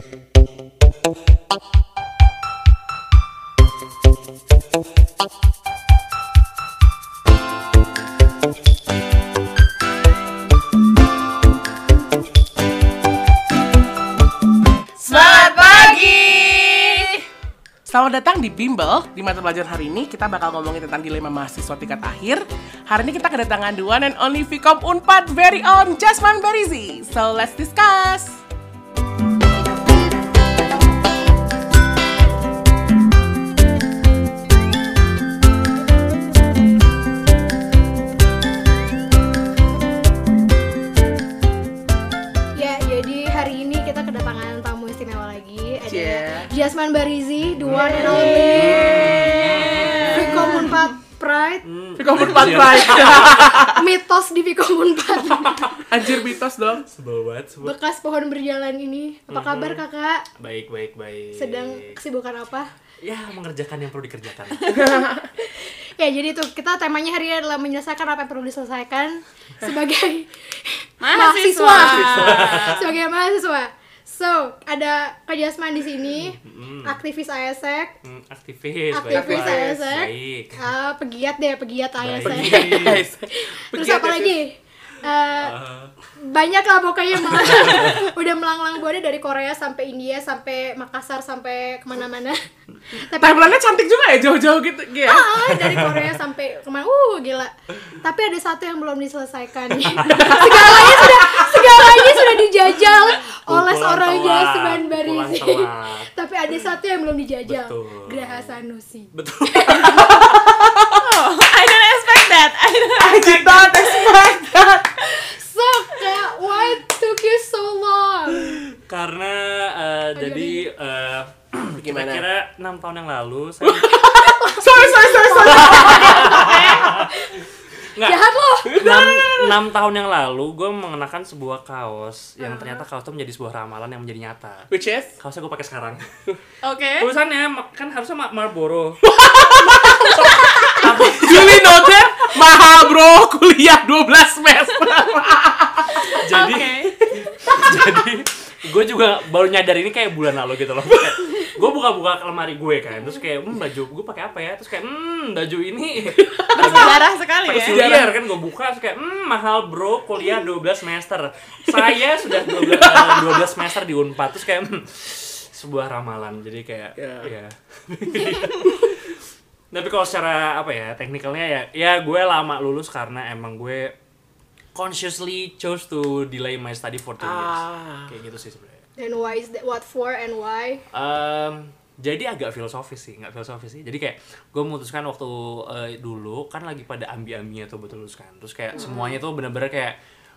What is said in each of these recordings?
Selamat datang di Bimbel. Di mata pelajaran hari ini kita bakal ngomongin tentang dilema mahasiswa tingkat akhir. Hari ini kita kedatangan the one and only Vkom Unpad very own Jasmine Barizi. So let's discuss. Jasmine Barizi, the one and only Vkom Unpad Pride, Vkom Unpad Pride. mitos di Vkom Unpad. Anjir mitos dong. Sebel banget, sebel. Bekas pohon berjalan ini. Apa kabar kakak? Baik, baik, baik. Sedang kesibukan apa? Ya, mengerjakan yang perlu dikerjakan. Ya, jadi tuh kita temanya hari ini adalah menyelesaikan apa yang perlu diselesaikan sebagai mahasiswa. sebagai mahasiswa. So, ada Kak Jasmine di sini, aktivis ASEC, Hmm, aktivis, aktivis baik, ASEC, baik. ah, pegiat deh, pegiat ASEC. Baik. Terus apa lagi? Eh, banyak lah pokoknya udah melanglang buana dari Korea sampai India sampai Makassar sampai ke mana-mana. Tapi Timelinenya cantik juga ya jauh-jauh gitu. ya. ah, dari Korea sampai ke mana? Uh gila. Tapi ada satu yang belum diselesaikan. segalanya sudah segalanya sudah dijajal Jasmine pukulan Barizi. telat. Tapi ada satu yang belum dijajal. Betul. Graha Sanusi. Betul. I didn't expect that. I didn't. I did not expect that. So, Kak, why took you so long? Karena eh, jadi eh, Gimana? kira-kira 6 tahun yang lalu saya Sorry, sorry, sorry, sorry. Nggak, Jahat loh. 6, tahun yang lalu gue mengenakan sebuah kaos yang ternyata kaos itu menjadi sebuah ramalan yang menjadi nyata. Which is? Kaosnya gue pakai sekarang. Okay. Tulisannya kan harusnya Ma- Marlboro. Julie noted mahal bro kuliah 12 semester. jadi Okay. jadi gue juga baru nyadar ini kayak bulan lalu gitu loh. Gue buka-buka lemari gue kan terus kayak hmm baju gue pakai apa ya? Terus kayak hmm baju ini. Bersejarah sekali ya. Persiliar kan gue buka terus kayak hmm mahal bro kuliah 12 semester. Saya sudah 12, eh, 12 semester di Unpad terus kayak hmm, sebuah ramalan. Jadi kayak Ya. ya. Tapi kalau secara apa ya teknikalnya ya ya gue lama lulus karena emang gue consciously chose to delay my study for two years Ah. kayak gitu sih sebenarnya And why is that? What for and why? Em, jadi agak filosofis sih, nggak filosofis sih. Jadi kayak gue memutuskan waktu eh, dulu kan lagi pada ambi-ambinya tuh betul kan. Terus kayak semuanya tuh bener-bener kayak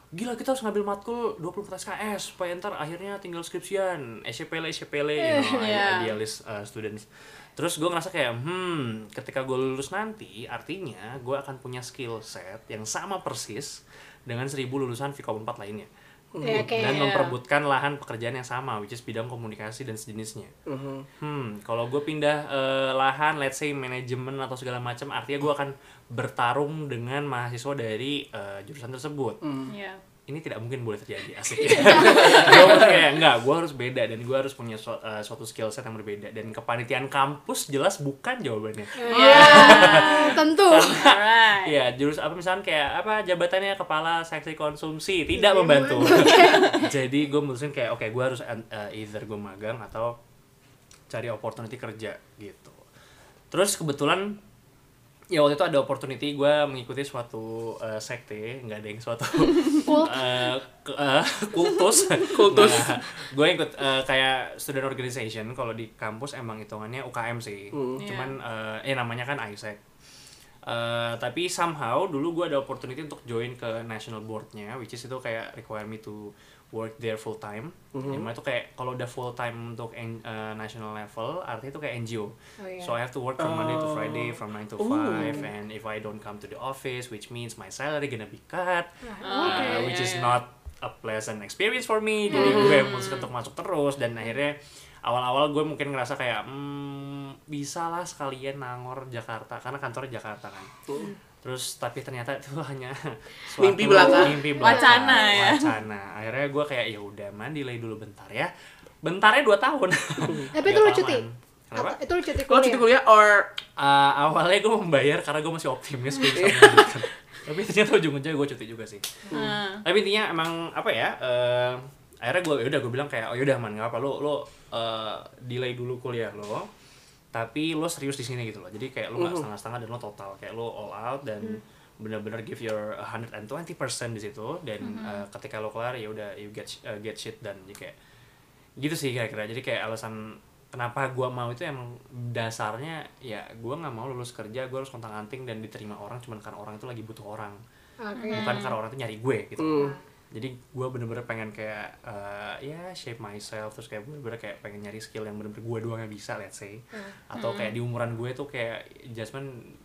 gila kita harus ngambil matkul 20 SKS supaya ntar akhirnya tinggal skripsian, SCPL, SCPL, you know, Yeah. idealis uh, students. Terus gue ngerasa kayak, hmm, ketika gue lulus nanti, artinya gue akan punya skill set yang sama persis dengan seribu lulusan Vkom 4 lainnya Ya, kayak dan memperebutkan lahan pekerjaan yang sama, which is bidang komunikasi dan sejenisnya. Mhm. Hmm, kalau gue pindah eh, lahan, let's say manajemen atau segala macam, artinya gue akan bertarung dengan mahasiswa dari eh, jurusan tersebut. Yeah. Ini tidak mungkin boleh terjadi, asik. gue harus kayak enggak, gue harus beda dan gue harus punya su- eh, suatu skill set yang berbeda dan kepanitiaan kampus jelas bukan jawabannya. Ya, tentu. Alright. Iya, jurus apa misalnya kayak apa jabatannya kepala seksi konsumsi tidak membantu. Jadi gue mutusin kayak oke gue harus uh, either gue magang atau cari opportunity kerja gitu. Terus kebetulan ya waktu itu ada opportunity gue mengikuti suatu uh, sekte nggak ada yang suatu uh, ke- uh, kultus. Kultus. gue ikut uh, kayak student organization. Kalau di kampus emang hitungannya UKM sih. Cuman uh, eh namanya kan ISEC Uh, tapi somehow dulu gue ada opportunity untuk join ke national boardnya, which is itu kayak require me to work there full time. Yang mana itu kayak kalau udah full time untuk uh, national level, artinya itu kayak NGO. Oh, iya. So I have to work from Monday to Friday from 9 to Ooh. 5 and if I don't come to the office, which means my salary gonna be cut, uh, Okay. which is Yeah, yeah. not a pleasant experience for me. Jadi gue memutuskan untuk masuk terus dan akhirnya awal-awal gue mungkin ngerasa kayak hmm, bisa lah sekalian nangor Jakarta karena kantornya Jakarta kan. Terus tapi ternyata itu hanya suatu Mimpi belaka. mimpi belaka, Wacana ya. Wacana. Akhirnya gue kayak ya udah man delay dulu bentar ya. bentarnya 2 tahun Tapi itu lu cuti? Kenapa? Atau- itu lu cuti Lo kuliah? cuti kuliah or Uh, awalnya gue membayar karena gue masih optimis gue bisa melanjutkan. Tapi ternyata ujung-ujungnya gue cuti juga sih. Hmm. Tapi intinya emang apa ya? eh, akhirnya gue udah gue bilang kayak oh yaudah man nggak apa lo lo eh, delay dulu kuliah lo. Tapi lo serius di sini gitu loh. Jadi kayak lo nggak setengah-setengah dan lo total. Kayak lo all out dan benar-benar give your 120% di situ. Dan eh, ketika lo kelar ya udah you get eh, get shit dan jadi kayak gitu sih kira-kira. Jadi kayak alasan kenapa gua mau itu emang dasarnya ya gua nggak mau lulus kerja gua harus kontang anting dan diterima orang cuman karena orang itu lagi butuh orang. Oke. bukan karena orang itu nyari gue gitu. Hmm. Jadi gua bener-bener pengen kayak eh, ya shape myself terus kayak bener-bener kayak pengen nyari skill yang bener-bener gua doang yang bisa let's say atau kayak di umuran gue tuh kayak Jasmine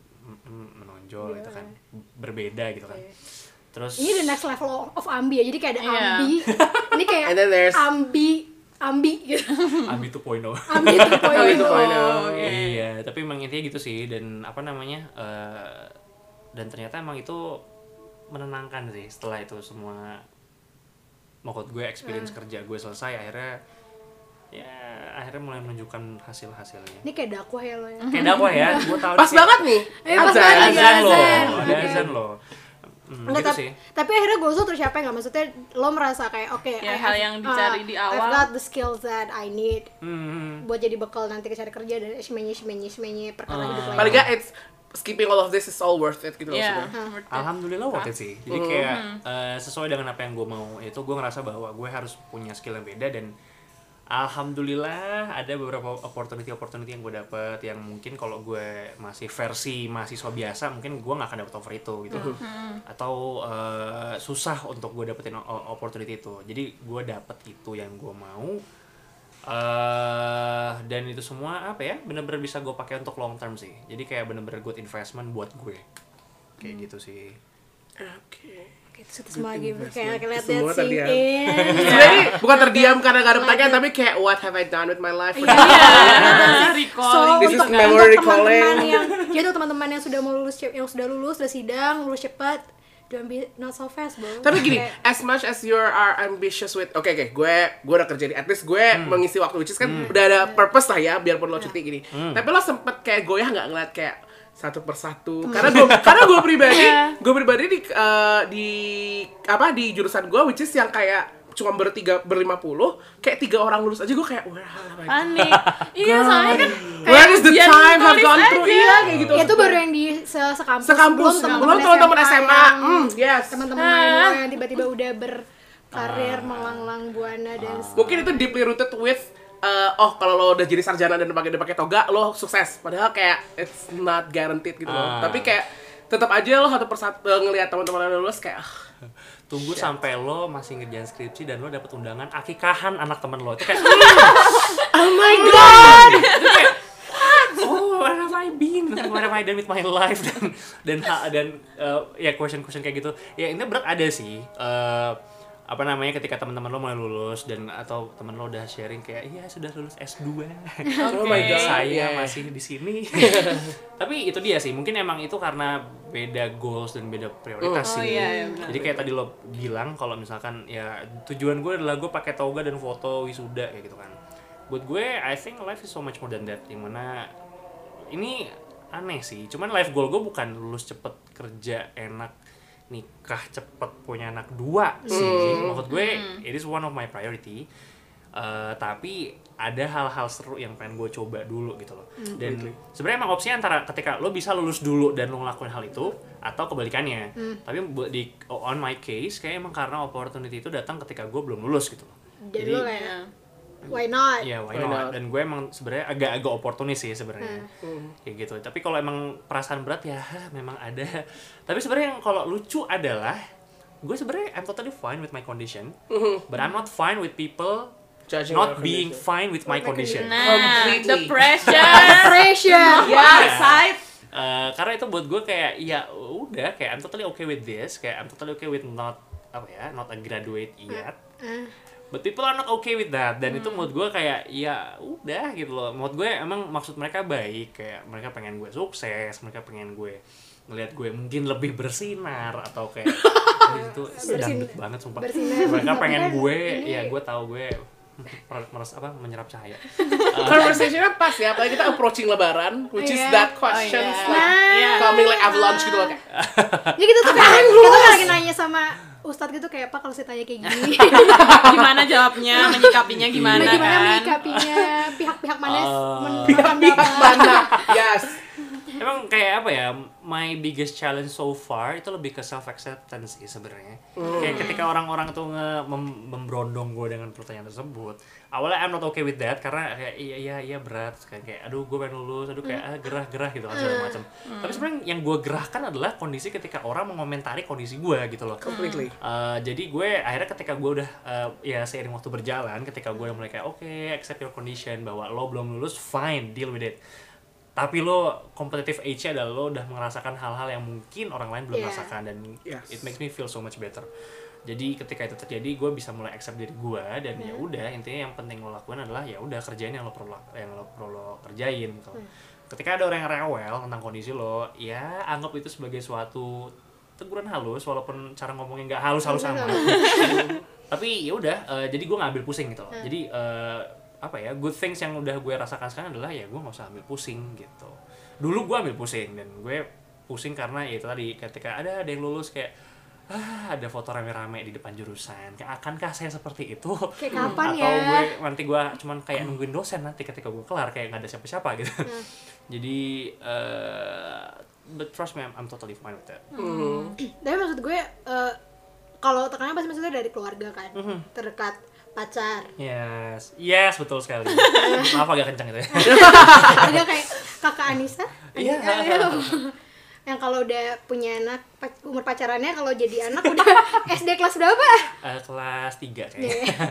menonjol gitu kan berbeda gitu kan terus Ini the next level of ambi ya. Jadi kayak ada Iya. ambi. Ini kayak And then there's- ambi ambi gitu. Ami 2.0 ambi 2.0. Ambi 2.0. Oh, iya. iya tapi emang intinya gitu sih dan apa namanya eh, dan ternyata emang itu menenangkan sih setelah itu semua maksud gue experience kerja gue selesai akhirnya ya akhirnya mulai menunjukkan hasil hasilnya Ini kayak dakwah ya lo ya. kayak dakwah ya gue tahu pas banget nih. Eh, pas Azan. banget azan Azan. ada Oke. azan loh Hmm, Enggak, gitu tapi, sih tapi akhirnya gue tuh tercapai nggak? Maksudnya lo merasa kayak oke Ya, I hal have- yang dicari uh, di I've awal. got the skills that I need Hmm, buat jadi bekal nanti ke cari kerja dan semenye semenye semenye perkara hidup lainnya. Paling nggak it's skipping all of this is all worth it gitu maksudnya. worth it. Alhamdulillah waktu itu sih. Jadi kayak eh, sesuai dengan apa yang gue mau itu gue ngerasa bahwa gue harus punya skill yang beda dan alhamdulillah ada beberapa opportunity opportunity yang gue dapet yang mungkin kalau gue masih versi mahasiswa biasa mungkin gue nggak akan dapet over itu gitu. Atau eh, susah untuk gue dapetin opportunity itu. Jadi gue dapet itu yang gue mau eh dan itu semua apa ya bener-bener bisa gue pakai untuk long term sih jadi kayak bener-bener good investment buat gue kayak gitu sih Oke. Terus kita semua lagi kayak lihat Semua lihat sing terdiam. in. Sebenarnya ini bukan terdiam karena gak ada pertanyaan tapi kayak what have I done with my life? Iya. Iya, recall. So This is untuk, memory untuk teman-teman yang jadi untuk teman-teman yang sudah mau lulus yang sudah lulus udah sidang lulus cepat don't be not so fast bro Tapi gini, Kayak, as much as you are ambitious with, oke oke, gue gue udah kerja di, at least gue Hmm. mengisi waktu which is kan udah ada purpose lah ya, biarpun lo cuti gini. Tapi lo sempet kayak goyah nggak ngeliat kayak satu persatu karena gue karena gue pribadi Iya. gue pribadi di eh, di apa di jurusan gue which is yang kayak cuma bertiga berlima puluh kayak tiga orang lulus aja gue kayak wah. Panik. Iya, soalnya kan Where is the time have nulis gone through? Iya kayak gitu. itu baru yang di se sekampus, Sekampus, belum teman-teman SMA. yang- Hmm, yes. teman-teman lain lo yang tiba-tiba udah berkarir melanglang buana dan Mungkin itu deeply rooted with uh, oh kalau lo udah jadi sarjana dan pakai pakai toga lo sukses. Padahal kayak it's not guaranteed gitu loh. Ah. Tapi kayak tetap aja lo satu persatu uh, ngelihat teman-teman yang lulus kayak ah, tunggu sampai lo masih ngerjain skripsi dan lo dapet undangan akikahan anak temen lo. Itu kayak oh my god. oh where have I been? Where have I done with my life? Dan dan dan uh, ya question question kayak gitu. Ya ini berat ada sih. Eh, apa namanya ketika teman-teman lo mulai lulus dan atau teman lo udah sharing kayak iya sudah lulus S2 Oh my god. saya Yeah. masih di sini tapi itu dia sih mungkin emang itu karena beda goals dan beda prioritas Oh, sih iya, iya, benar. jadi kayak tadi lo bilang kalau misalkan ya tujuan gue adalah gue pakai toga dan foto wisuda kayak gitu kan buat gue I think life is so much more than that yang mana ini aneh sih cuman life goal gue bukan lulus cepet kerja enak nikah cepet punya anak dua sih. Maksud gue it is one of my priority. Eh, tapi ada hal-hal seru yang pengen gue coba dulu gitu loh. Dan sebenarnya emang opsinya antara ketika lo bisa lulus dulu dan lo ngelakuin hal itu atau kebalikannya. Tapi buat di on my case kayak emang karena opportunity itu datang ketika gue belum lulus gitu loh. Jadi lo kayak Iya. Why not Iya, why Why not? not? Dan gue emang sebenarnya agak-agak oportunis sih sebenarnya. Kayak gitu. Tapi kalau emang perasaan berat ya memang ada. Tapi sebenarnya yang kalau lucu adalah gue sebenarnya I'm totally fine with my condition, but I'm not fine with people Judging not being condition. fine with my condition. Nah, Completely. the pressure. pressure yeah, side. Eh, karena itu buat gue kayak ya udah kayak I'm totally okay with this, kayak I'm totally okay with not apa ya, not a graduate yet. But people are not okay with that dan itu menurut gue kayak ya udah gitu loh. Menurut gue emang maksud mereka baik kayak mereka pengen gue sukses, mereka pengen gue ngelihat gue mungkin lebih bersinar atau kayak "Oh, itu Bersin- dangdut banget sumpah. bersinar. Mereka pengen gue ini- ya gue tahu gue mer- meres apa menyerap cahaya Conversationnya pas ya, apalagi kita approaching lebaran, which is Iya. that questions Oh, iya. like Iya. coming like avalanche gitu loh kayak. Ya gitu tuh kayak kita lagi nanya sama Ustadz gitu kayak apa kalau saya tanya kayak gini gimana jawabnya, menyikapinya gimana, Nah, gimana kan? menyikapinya pihak-pihak mana men- Pihak-pihak mana? Yes. Emang kayak apa ya? My biggest challenge so far itu lebih ke self acceptance sih sebenarnya. Kayak ketika orang-orang tuh nge mem- memberondong gue dengan pertanyaan tersebut. Awalnya I'm not okay with that karena kayak iya iya iya berat kayak, kayak aduh gue pengen lulus, aduh kayak ah gerah-gerah gitu kan segala macam. Tapi sebenarnya yang gue gerahkan adalah kondisi ketika orang mengomentari kondisi gue gitu loh. Completely. Uh, jadi gue akhirnya ketika gue udah uh, ya seiring waktu berjalan ketika gue mulai kayak oke accept your condition bahwa lo belum lulus fine deal with it tapi lo competitive age adalah lo udah merasakan hal-hal yang mungkin orang lain belum Yeah. rasakan. Dan Yes. it makes me feel so much better. Jadi ketika itu terjadi gue bisa mulai accept diri gue dan ya udah intinya yang penting lo lakuin adalah ya udah kerjain yang lo perlu yang lo perlu lo kerjain gitu. Ketika ada orang yang rewel tentang kondisi lo ya anggap itu sebagai suatu teguran halus walaupun cara ngomongnya nggak halus-halus amat. Tapi ya udah eh, jadi gue ngambil pusing gitu. Loh jadi eh, apa ya good things yang udah gue rasakan sekarang adalah ya gue nggak usah ambil pusing gitu. Dulu gue ambil pusing dan gue pusing karena ya itu tadi ketika ada ada yang lulus kayak ah ada foto rame-rame di depan jurusan kayak akankah saya seperti itu? Kayak kapan atau ya? gue nanti gue cuman kayak nungguin dosen nanti ketika gue kelar kayak nggak ada siapa-siapa gitu. Jadi eh but trust me I'm, I'm totally fine with that. Tapi maksud gue eh, kalau tekanannya pasti maksudnya dari keluarga kan, Mhm. terdekat pacar. yes yes betul sekali maaf agak kencang itu ya Ada kayak kakak Anissa. Iya. Yang kalau udah punya anak umur pacarannya kalau jadi anak udah SD kelas berapa? Eh, kelas 3 kayaknya Iya.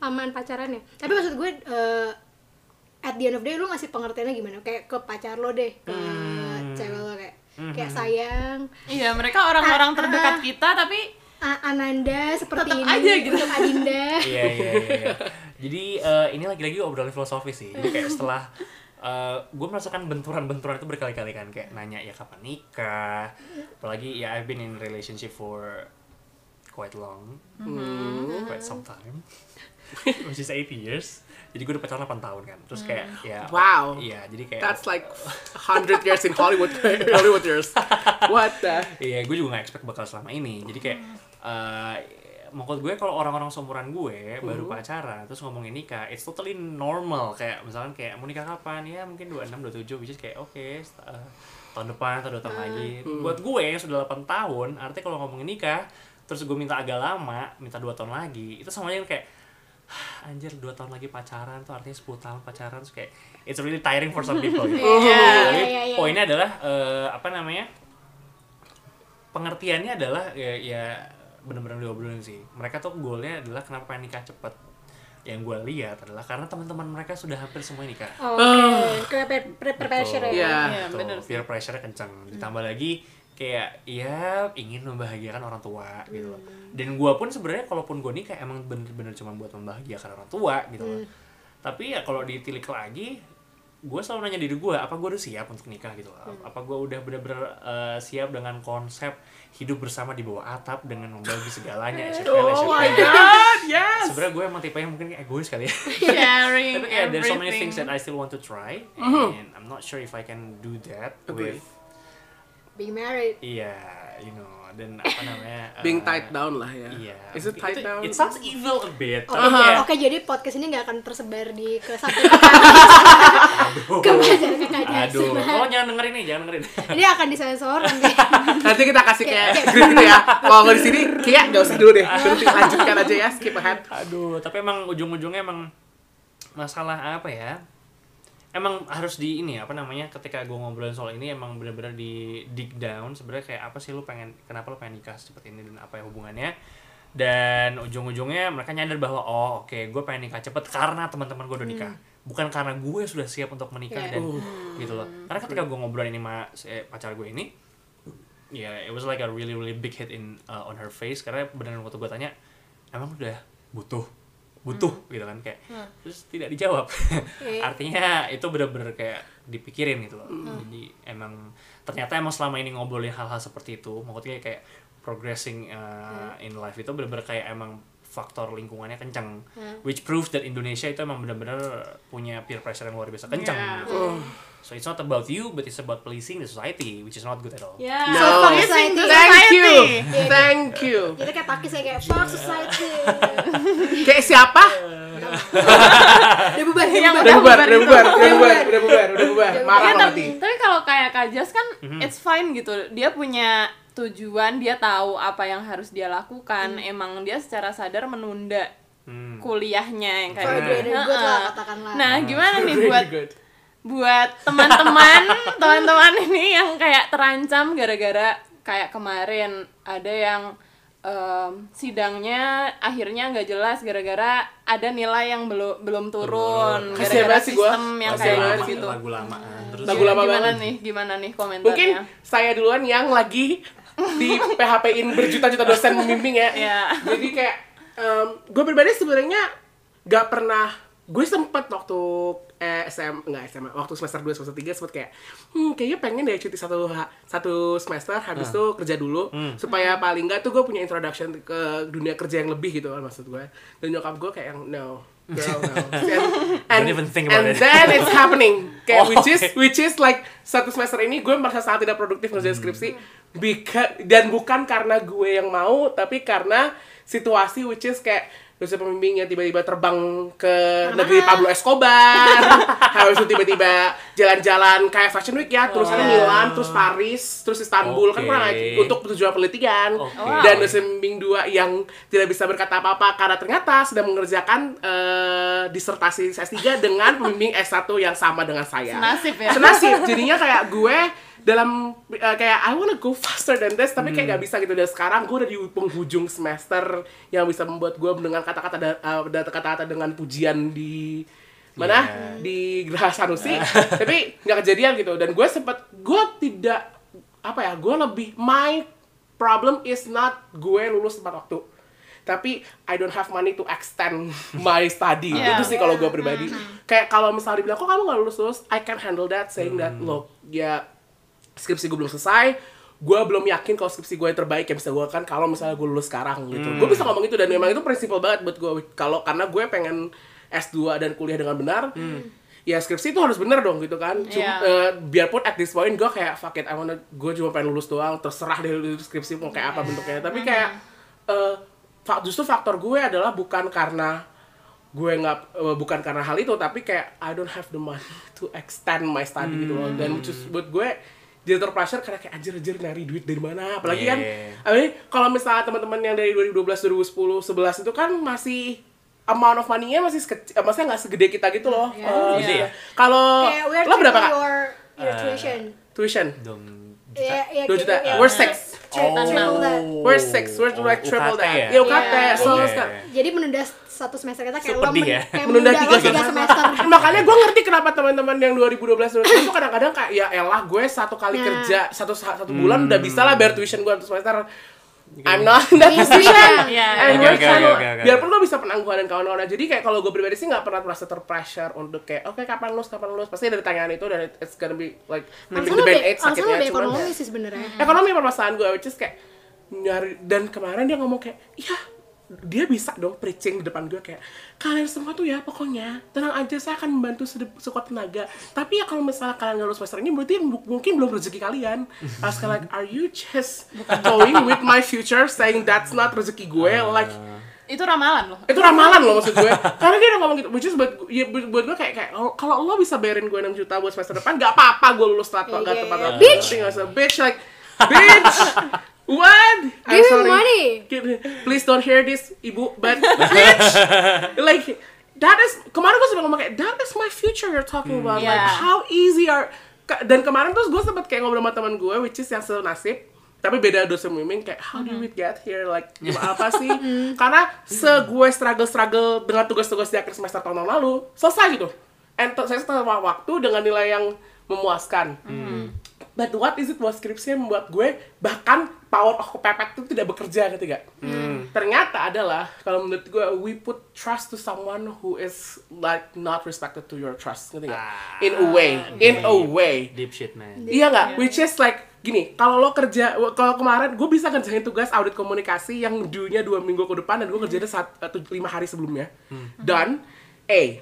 Aman pacarannya. Tapi maksud gue eh, at the end of the day lu ngasih pengertiannya gimana? Kayak ke pacar lo deh, ke Hmm. cewek lo kayak kayak sayang, Iya, mereka orang-orang Ah, terdekat ah. kita tapi Ananda seperti Tetep ini aja gitu. untuk Adinda. iya iya iya iya. jadi eh, ini lagi-lagi obrolan filosofis sih jadi kayak setelah gue merasakan benturan-benturan itu berkali-kali kan kayak nanya ya kapan nikah apalagi ya I've been in relationship for quite long quite some time which is 8 years jadi gue udah pacaran 8 tahun kan terus kayak ya Wow. iya jadi kayak That's like 100 years in Hollywood Hollywood years. What the? Iya, gue juga gak expect bakal selama ini. Jadi kayak, eh maksud gue kalau orang-orang seumuran gue baru pacaran terus ngomongin nikah, it's totally normal. Kayak misalkan kayak mau nikah kapan? Ya mungkin 26, 27, which is kayak oke, eh, tahun depan atau dua tahun lagi. Buat gue yang sudah 8 tahun, artinya kalau ngomongin nikah, terus gue minta agak lama, minta dua tahun lagi, itu semuanya kayak "Hah, anjir dua tahun lagi pacaran tuh artinya 10 tahun pacaran terus kayak it's really tiring for some people gitu. Iya, Tapi iya, iya. poinnya adalah eh, apa namanya pengertiannya adalah ya, ya bener-bener diobrolin sih. Mereka tuh goalnya adalah kenapa pengen nikah cepet? Yang gue lihat adalah karena teman-teman mereka sudah hampir semua nikah. Oke, kayak peer- peer peer pressure ya. Iya. Sih. peer pressure kencang ditambah lagi kayak ya ingin membahagiakan orang tua gitu loh. Dan gue pun sebenarnya kalaupun gue nikah emang bener-bener cuma buat membahagiakan orang tua gitu loh. Tapi ya kalau ditilik lagi gue selalu nanya diri gue apa gue udah siap untuk nikah? Gitu loh. Apa gue udah bener-bener uh, siap dengan konsep hidup bersama di bawah atap dengan membagi segalanya SFL, Oh my god, yes. sebenarnya gue emang tipenya mungkin egois kali ya. Sharing tapi kayak there's so many things that I still want to try and I'm not sure if I can do that Agree. with Being married. iya you know dan apa namanya Being uh, tied down lah ya. iya Is it tied Itu- down? it sounds evil a bit Oke, tapi kayak oke, jadi podcast ini nggak akan tersebar di ke satu ke aduh oh jangan dengerin nih jangan dengerin Ini akan disensor nanti. Nanti kita kasih kayak green gitu ya. Kalau nggak di sini, kayak nggak usah dulu deh. Berhenti lanjutkan aja ya, skip ahead. aduh tapi emang ujung-ujungnya emang masalah apa ya emang harus di ini apa namanya ketika gue ngobrolin soal ini emang bener-bener di dig down sebenarnya kayak apa sih lu pengen kenapa lu pengen nikah seperti ini dan apa ya hubungannya. Dan ujung-ujungnya mereka nyadar bahwa oh oke gue pengen nikah cepet karena teman-teman gue udah nikah. Bukan karena gue sudah siap untuk menikah Iya. dan gitu loh. Karena ketika gue ngobrol ini sama si pacar gue ini ya it was like a really really big hit in uh, on her face. Karena beneran waktu gue tanya emang udah butuh butuh gitu kan kayak terus tidak dijawab. Iya. artinya itu bener-bener kayak dipikirin gitu loh. Jadi emang ternyata emang selama ini ngobrolin hal-hal seperti itu maksudnya kayak progressing uh, in life itu bener-bener kayak emang faktor lingkungannya kenceng. Hmm. which proves that Indonesia itu emang benar-benar punya peer pressure yang luar biasa kenceng Yeah. So it's not about you but it's about pleasing the society which is not good at all Yeah. No. So pleasing the Thank you, society. thank you. Jadi kayak takis ya kayak fuck society. Kayak siapa? Udah bubar, udah bubar. Udah bubar, udah bubar, udah bubar, udah bubar. Marah nanti. tapi kalau kayak Kak Jas kan Mhm. it's fine gitu. Dia punya tujuan, dia tahu apa yang harus dia lakukan. Hmm. Emang dia secara sadar menunda Hmm. kuliahnya yang kayak katakanlah. Nah, gimana nih buat. Buat teman-teman teman-teman ini yang kayak terancam gara-gara kayak kemarin ada yang em, sidangnya akhirnya nggak jelas gara-gara ada nilai yang belum belum turun gara-gara sih gua. sistem yang Kasian kayak banget gitu. lagu lama terus Lagu lama gimana banget. nih gimana nih komentarnya Mungkin saya duluan yang lagi di PHP-in berjuta-juta dosen membimbing ya. Iya. Jadi kayak gue pribadi sebenarnya gak pernah gue sempet waktu eh, SM enggak SMA waktu semester 2 semester 3 sempet kayak hmm kayaknya pengen deh cuti satu satu semester habis itu kerja dulu supaya paling enggak tuh gue punya introduction ke dunia kerja yang lebih gitu kan maksud gue dan nyokap gue kayak yang no girl no. And, Don't even think about and it. then it's happening. Kayak Oh, which is okay. which is like satu semester ini gue merasa sangat tidak produktif ngerjain skripsi Because, dan bukan karena gue yang mau tapi karena situasi which is kayak dosen pembimbing yang tiba-tiba terbang ke negeri Pablo Escobar. Habis itu tiba-tiba jalan-jalan kayak fashion week ya. Tulisannya Milan terus Paris terus Istanbul. Kan Oke. kurang aja untuk tujuan penelitian. Oke. dan dosen pembimbing dua yang tidak bisa berkata apa-apa karena ternyata sedang mengerjakan eh, disertasi S3 dengan pembimbing S1 yang sama dengan saya. Senasib ya? senasib. Jadinya kayak gue dalam uh, kayak I wanna go faster than this tapi kayak gak bisa gitu. Dan sekarang gue udah di penghujung semester yang bisa membuat gue mendengar kata-kata da- uh, kata-kata dengan pujian di mana? Di Geraha Sanusi. Tapi nggak kejadian gitu. Dan gue sempet gue tidak apa ya gue lebih my problem is not gue lulus tepat waktu. Tapi I don't have money to extend my study. Yeah. itu sih kalau gue pribadi. Kayak kalau misalnya dibilang kok kamu nggak lulus lulus I can handle that saying that look ya skripsi gue belum selesai gue belum yakin kalau skripsi gue yang terbaik yang bisa gue kan kalau misalnya gue lulus sekarang gitu. Gue bisa ngomong itu dan memang itu prinsipal banget buat gue kalau karena gue pengen S2 dan kuliah dengan benar ya skripsi itu harus bener dong gitu kan. Cuma, Iya. eh, biarpun at this point gue kayak fuck it I wanna gue cuma pengen lulus doang terserah deh lu skripsi mau kayak apa bentuknya. Tapi kayak eh, fa- justru faktor gue adalah bukan karena gue nggak eh, bukan karena hal itu tapi kayak I don't have the money to extend my study gitu loh. Dan which is buat gue jadi terpressure karena kayak anjir anjir nyari duit dari mana apalagi kan Yeah. apalagi kalau misalnya teman-teman yang dari 2012 2010 11 itu kan masih amount of money-nya masih sekecil, eh, maksudnya nggak segede kita gitu loh. Eh, Gede gitu. ya? Kalau lo berapa kak? your your Eh, tuition. Tuition? dong Iya, iya, Dua juta. iya. We're six. Tri- triple that. We're six. We're Oh, like triple UKT that. ya? Iya UKT. So Jadi menunda satu semester kita kayak So, lo ya? kayak menunda tiga lo tiga semester. Makanya gue ngerti kenapa teman-teman yang 2012 2013 itu kadang-kadang kayak ya elah gue satu kali Nah. kerja satu satu bulan udah bisa lah bayar tuition gue satu semester. Gitu. I'm not in that Iya, position. iya. And trying oke, to- oke, oke. biarpun gue bisa penangguhan dan kawan-kawan jadi kayak kalau gue pribadi sih nggak pernah merasa terpressure untuk kayak oke kapan lulus kapan lulus pasti ada pertanyaan itu dan it's gonna be like Alasan the lo band aid alasan lo sakitnya cuman ekonomi sih sebenarnya. ekonomi permasalahan gue which is kayak nyari dan kemarin dia ngomong kayak iya dia bisa dong preaching di depan gue kayak kalian semua tuh ya pokoknya tenang aja saya akan membantu sekuat tenaga. Tapi ya kalau misalnya kalian nggak lulus semester ini berarti mu- mungkin belum rezeki kalian. I was kinda like are you just going with my future saying that's not rezeki gue? Like Itu ramalan loh. itu ramalan loh maksud gue. Karena dia udah ngomong gitu which is buat, ya, buat gue kayak kayak kalau- kalau lo bisa bayarin gue 6 juta buat semester depan gak apa-apa gue lulus tepat Yeah, gak yeah, tepat yeah. usah, bitch like bitch what? I'm Give him sorry. money. Give- please don't hear this ibu but bitch. Like that is kemarin gue sempat ngomong kayak that is my future you're talking about. Like Yeah. how easy are dan kemarin terus gue sempet kayak ngobrol sama teman gue which is yang senasib tapi beda dosen miming kayak how do we get here? Like gimana apa sih? Karena se gue struggle struggle dengan tugas-tugas di akhir semester tahun lalu selesai gitu. And saya setelah waktu dengan nilai yang memuaskan But what is it buat skripsi yang membuat gue bahkan power of kepepet itu tidak bekerja gitu gak? Ternyata adalah kalau menurut gue we put trust to someone who is like not respected to your trust gitu gak? In a way, in a way. deep shit man Iya nggak? Which is like gini kalau lo kerja kalau kemarin gue bisa kerjain tugas audit komunikasi yang due-nya dua minggu ke depan dan gue kerjainnya saat atau lima hari sebelumnya dan eh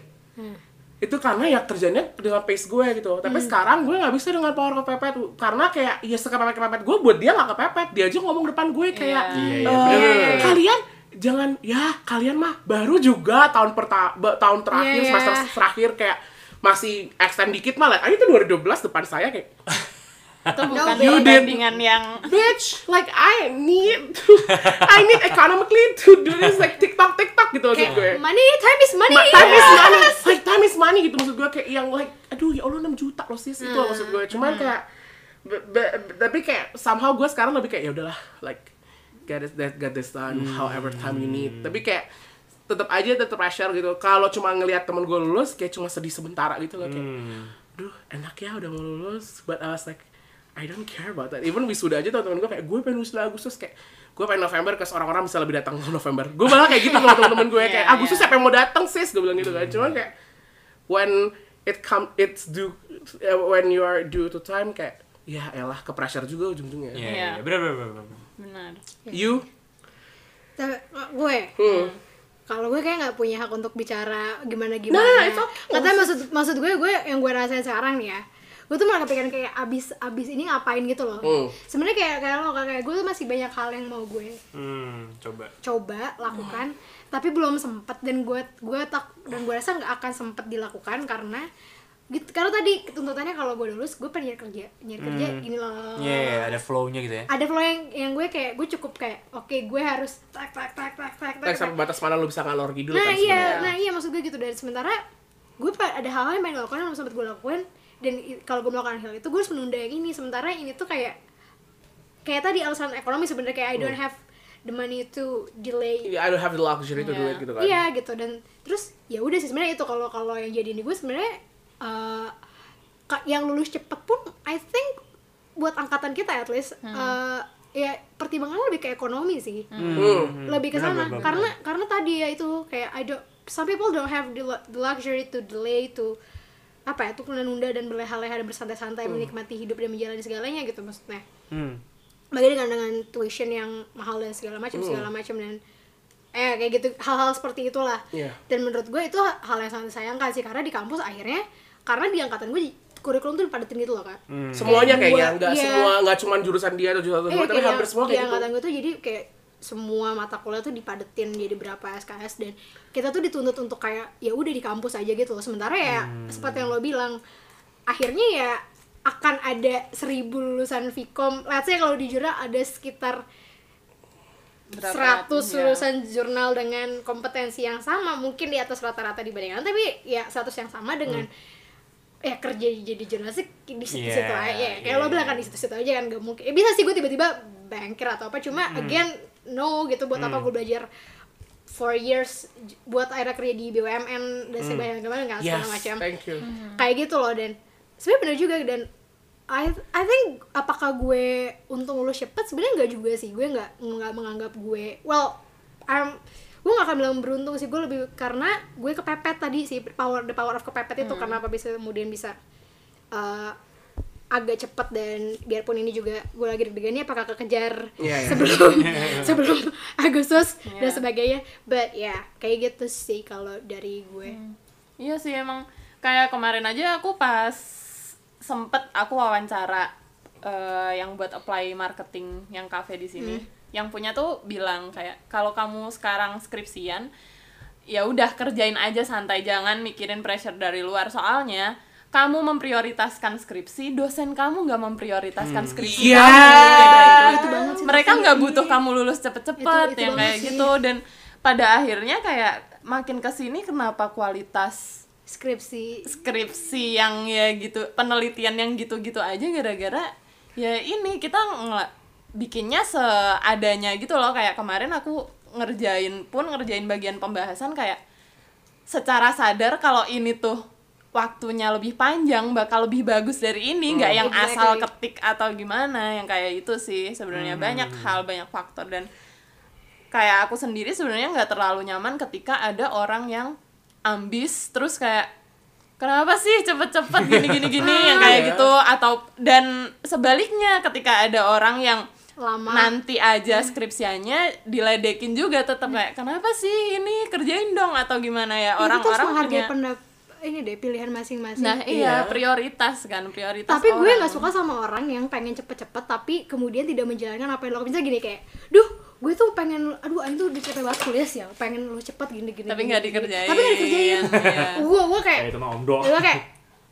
itu karena ya kerjanya dengan pace gue gitu. Tapi sekarang gue nggak bisa dengan power kepepet. Karena kayak ya sekepepet kepepet gue buat dia nggak kepepet. Dia aja ngomong depan gue kayak Iya, iya, "Eh, bener-bener. kalian jangan ya kalian mah baru juga tahun perta ba- tahun terakhir Iya, iya. semester terakhir kayak masih extend dikit malah. Ah, itu 2012 depan saya kayak itu bukan you did. perbandingan yang bitch like I need to I need economically to do this like TikTok TikTok gitu maksud gue. Kayak money, time is money. Ma- time is money. Like time is money gitu maksud gue. Kayak yang like aduh ya Allah 6 juta loh sis. Itu loh maksud gue. Cuman kayak be- be- tapi kayak somehow gue sekarang lebih kayak ya udahlah like get this that get this done however time you need. Tapi kayak tetap aja tetap pressure gitu. Kalau cuma ngelihat temen gue lulus kayak cuma sedih sementara gitu loh kayak duh enak ya udah mau lulus. But I was like I don't care about that even wisuda aja teman-teman gue kayak gue pengen wisuda Agustus kayak gue pengen November ke orang-orang bisa lebih datang ke November gue malah kayak gitu sama temen-temen gue kayak Iya, Agustus iya. siapa yang mau datang sis gue bilang gitu kan cuman kayak when it come it's due uh, when you are due to time kayak ya elah ke pressure juga ujung-ujungnya Iya, Iya. iya, bener bener bener. bener. benar you Tapi, gue, hmm. kalau gue kayak nggak punya hak untuk bicara gimana gimana. Nah, itu okay. Maksud maksud gue gue yang gue rasain sekarang nih ya. Gue tuh malah kepikiran kayak abis abis ini ngapain gitu loh. Hmm. Sebenarnya kayak kayak lo kayak gue tuh masih banyak hal yang mau gue Hmm, coba. coba lakukan tapi belum sempet dan gue gue tak dan gue rasa nggak akan sempet dilakukan karena gitu karena tadi tuntutannya kalau gue lulus gue pengen nyari kerja nyari kerja Hmm. gini loh Iya, iya, ada flow-nya gitu ya. ada flow yang yang gue kayak gue cukup kayak oke gue harus tak tak tak tak tak tak, sampai batas mana lu bisa ngalor gitu nah kan iya sebenarnya. nah iya maksud gue gitu dan sementara gue ada hal-hal yang pengen gue lakukan yang belum sempet gue lakuin dan kalau gue melakukan hal itu gue harus menunda yang ini. Sementara ini tuh kayak kayak tadi alasan ekonomi sebenarnya kayak I don't have the money to delay. I don't have the luxury to do Iya. it gitu kan. Iya gitu. Dan terus ya udah sih sebenarnya itu kalau kalau yang jadi ini gue sebenarnya ka- yang lulus cepet pun I think buat angkatan kita at least eh, ya pertimbangannya lebih ke ekonomi sih. Hmm. lebih ke sana. karena karena tadi ya itu kayak I don't some people don't have the, the luxury to delay to apa ya tuh menunda dan berleha-leha dan bersantai-santai menikmati hidup dan menjalani segalanya gitu maksudnya Hmm. bagi dengan dengan tuition yang mahal dan segala macam Hmm. segala macam dan eh kayak gitu hal-hal seperti itulah Iya. dan menurut gue itu hal yang sangat disayangkan sih karena di kampus akhirnya karena di angkatan gue kurikulum tuh dipadetin gitu loh kak semuanya Kayak kayaknya nggak iya. semua nggak cuma jurusan dia atau jurusan Eh, gue tapi kayak hampir semua di kayak gitu angkatan gue tuh jadi kayak semua mata kuliah tuh dipadetin jadi berapa SKS dan kita tuh dituntut untuk kayak ya udah di kampus aja gitu loh sementara ya Hmm. seperti yang lo bilang akhirnya ya akan ada seribu lulusan Vkom let's say kalau di jurnal ada sekitar Berapa 100 ratus, ya. lulusan jurnal dengan kompetensi yang sama mungkin di atas rata-rata dibandingkan tapi ya 100 yang sama dengan ya kerja jadi jurnalistik di situ-situ Yeah, aja ya. kayak yeah. lo bilang kan di situ-situ aja kan gak mungkin ya bisa sih gue tiba-tiba banker atau apa cuma again no gitu buat apa gue belajar four years buat akhirnya kerja di BUMN dan sebagainya gimana nggak yes segala macam. thank you. Kayak gitu loh dan. Sebenarnya bener juga dan. I I think apakah gue untung lulus cepet? Sebenarnya nggak juga sih. Gue nggak nggak menganggap gue well I'm gue gak akan bilang beruntung sih. Gue lebih karena gue kepepet tadi sih power the power of kepepet itu. Karena apa bisa kemudian bisa uh, agak cepet dan biarpun ini juga gue lagi deg-degannya apakah kekejar Iya, iya. sebelum sebelum Agustus dan Iya. sebagainya but ya kayak gitu sih kalau dari gue Iya sih emang kayak kemarin aja aku pas sempet aku wawancara eh, yang buat apply marketing yang cafe di sini. Yang punya tuh bilang kayak kalau kamu sekarang skripsian ya udah kerjain aja santai jangan mikirin pressure dari luar soalnya kamu memprioritaskan skripsi, dosen kamu nggak memprioritaskan skripsi Iya. kamu. Itu banget sih, Mereka nggak butuh kamu lulus cepet-cepet Itu- itu yang kayak sih. gitu. Dan pada akhirnya kayak makin ke sini kenapa kualitas skripsi. skripsi yang ya gitu penelitian yang gitu-gitu aja gara-gara ya ini kita nge- bikinnya seadanya gitu loh. Kayak kemarin aku ngerjain pun ngerjain bagian pembahasan kayak secara sadar kalau ini tuh waktunya lebih panjang bakal lebih bagus dari ini nggak yang asal Exactly. ketik atau gimana yang kayak itu sih sebenarnya. Banyak hal banyak faktor. Dan kayak aku sendiri sebenarnya nggak terlalu nyaman ketika ada orang yang ambis terus kayak kenapa sih cepet-cepet gini gini gini? Yang kayak Iya. gitu. Atau dan sebaliknya ketika ada orang yang Lama. nanti aja skripsianya diledekin juga tetap kayak kenapa sih ini kerjain dong atau gimana ya. Ya, harus orang-orang menghargai punya ini deh pilihan masing-masing. nah iya prioritas kan prioritas tapi gue orang. nggak suka sama orang yang pengen cepet-cepet tapi kemudian tidak menjalankan apa yang lo misalnya gini kayak duh gue tuh pengen aduh ini tuh udah capek banget kuliah sih ya pengen lo cepet gini gini tapi gini, nggak gini. dikerjain tapi nggak dikerjain Iya. gue gue kayak Ya, itu mah omdo. gue kayak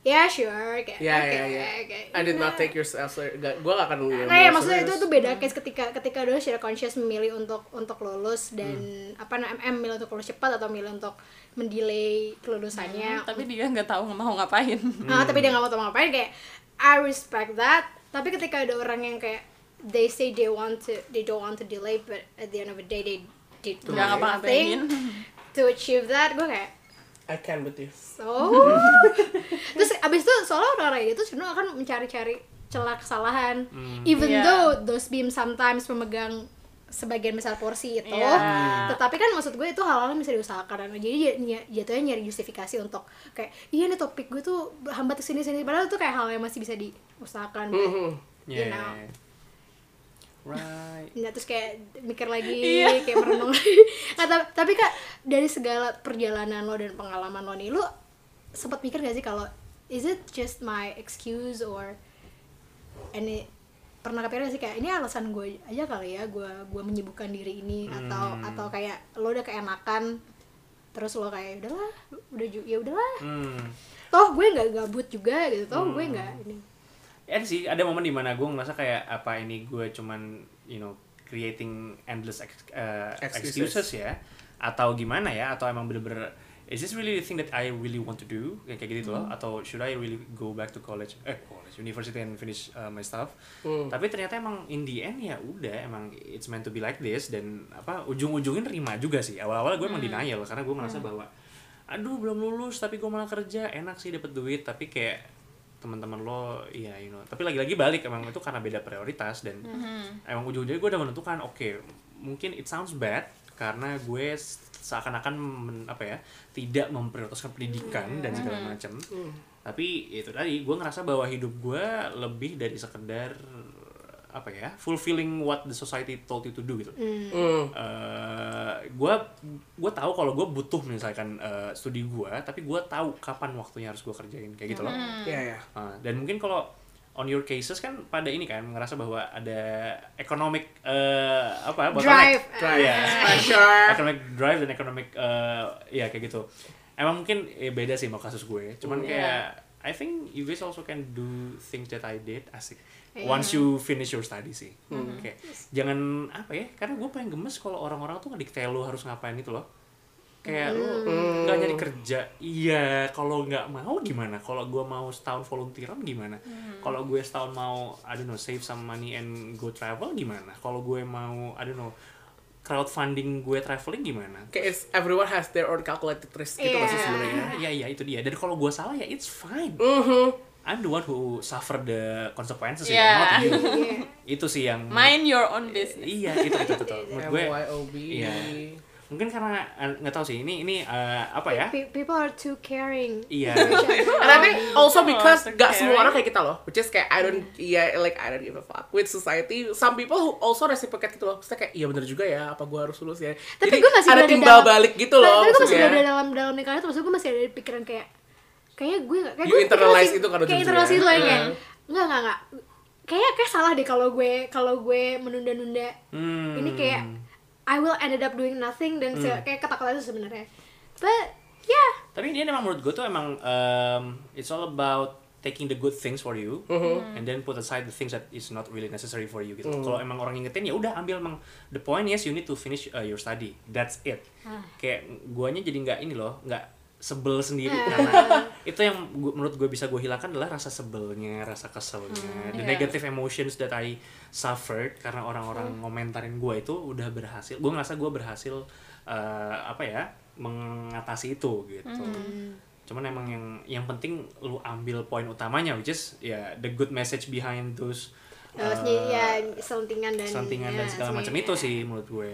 ya sure kayak Ya, oke ya, ya. oke. I did not take yourself serious. Gak, gue gak akan Nah, ya maksudnya itu tuh beda case ketika ketika udah secara conscious memilih untuk untuk lulus dan apa namanya memilih untuk lulus cepat atau milih untuk mendelay kelulusannya. tapi dia nggak tahu mau ngapain Ah, tapi dia nggak mau tahu ngapain kayak I respect that. Tapi ketika ada orang yang kayak they say they want to they don't want to delay but at the end of the day they did ngapa-ngapain nothing to achieve that gue kayak I can with you. so terus abis itu soalnya orang-orang itu cenderung akan mencari-cari celah kesalahan even Iya. though those beam sometimes memegang sebagian besar porsi itu Iya. tetapi kan maksud gue itu hal-hal yang bisa diusahakan jadi jatuhnya nyari justifikasi untuk kayak iya nih topik gue tuh hambat ke sini sini padahal itu kayak hal yang masih bisa diusahakan but, Mhm. you Yeah. know Right. Nah, terus kayak mikir lagi, Iya. kayak merenung lagi. Nah, ta- tapi kak dari segala perjalanan lo dan pengalaman lo nih, lo sempat mikir gak sih kalau is it just my excuse or ini pernah kepikiran gak sih kayak ini alasan gue aja kali ya gue gue menyibukkan diri ini atau atau kayak lo udah keenakan terus lo kayak udahlah udah ya udahlah Hmm. toh gue nggak gabut juga gitu toh gue nggak ini Ya sih, ada momen di mana gue ngerasa kayak apa ini gue cuman, you know, creating endless ex- uh, Excuses. excuses. ya, atau gimana ya, atau emang bener-bener is this really the thing that I really want to do kayak gitu loh, atau should I really go back to college, eh college, university and finish uh, my stuff? Hmm. Tapi ternyata emang in the end ya udah, emang it's meant to be like this dan apa ujung-ujungnya nerima juga sih. Awal-awal gue emang denial karena gue merasa bahwa aduh belum lulus tapi gue malah kerja enak sih dapet duit tapi kayak teman-teman lo iya you know. Tapi lagi-lagi balik emang itu karena beda prioritas dan emang ujung-ujungnya gue udah menentukan oke mungkin it sounds bad karena gue seakan-akan men- apa ya tidak memprioritaskan pendidikan dan segala macam tapi itu tadi gue ngerasa bahwa hidup gue lebih dari sekedar apa ya fulfilling what the society told you to do gitu Hmm. gue gue tahu kalau gue butuh misalkan eh, studi gue tapi gue tahu kapan waktunya harus gue kerjain kayak gitu loh Ya ya. Ah, dan mungkin kalau on your cases kan pada ini kan ngerasa bahwa ada economic eh, apa Drive. Drive. ya Pressure. economic drive dan economic eh, ya kayak gitu emang mungkin eh, beda sih sama kasus gue cuman Iya. kayak I think you guys also can do things that I did asik. Iya. once you finish your study sih. Kayak jangan apa ya karena gue pengen gemes kalau orang-orang tuh ngedikte lo harus ngapain gitu loh. Kayak lo nggak nyari kerja. Iya kalau nggak mau gimana? Kalau gue mau setahun volunteeran gimana? Kalau gue setahun mau I don't know save some money and go travel gimana? Kalau gue mau I don't know crowdfunding gue traveling gimana Kayak it's- everyone has their own calculated risk gitu Iya. masih sebenarnya. iya iya itu dia dan kalau gue salah ya it's fine Mhm. I'm the one who suffer the consequences Iya. ya not you Iya. itu sih yang mind your own business iya itu itu betul menurut gue MYOB. Iya. Mungkin karena eh, nggak tahu sih ini ini eh, apa ya Pe- people are too caring iya And I think also because Oh, gak okay. semua orang kayak kita loh, which is kayak I don't, yeah, like I don't give a fuck with society. Some people who also reciprocate gitu loh, Maksudnya kayak iya bener juga ya, apa gue harus lulus ya. tapi Jadi gue masih ada timbal dalam- balik gitu tapi loh gue masih berada dalam dalam lingkaran itu maksud gue masih ada di pikiran kayak kayaknya gue kayak You gue internalize masih- itu karena kayak jujur internalize ya. itu kayak Hmm. enggak enggak enggak kayak kayak salah deh kalau gue kalau gue menunda-nunda Hmm. ini kayak I will ended up doing nothing dan Hmm. kayak ketakutan itu sebenarnya but yeah tapi ini emang menurut gue tuh emang um, it's all about taking the good things for you Mm-hmm. and then put aside the things that is not really necessary for you gitu Mm. kalau emang orang ngingetin ya udah ambil emang the point yes you need to finish uh, your study that's it Ah. kayak guanya jadi nggak ini loh nggak sebel sendiri Ah. karena itu yang gua- menurut gue bisa gue hilangkan adalah rasa sebelnya rasa keselnya the Iya. negative emotions that I suffered karena orang-orang Hmm. ngomentarin gue itu udah berhasil gue ngerasa gue berhasil uh, apa ya mengatasi itu gitu Hmm. cuman emang yang yang penting lu ambil poin utamanya which is ya the good message behind those uh, ya selentingan dan dan ya, segala macam itu sih menurut gue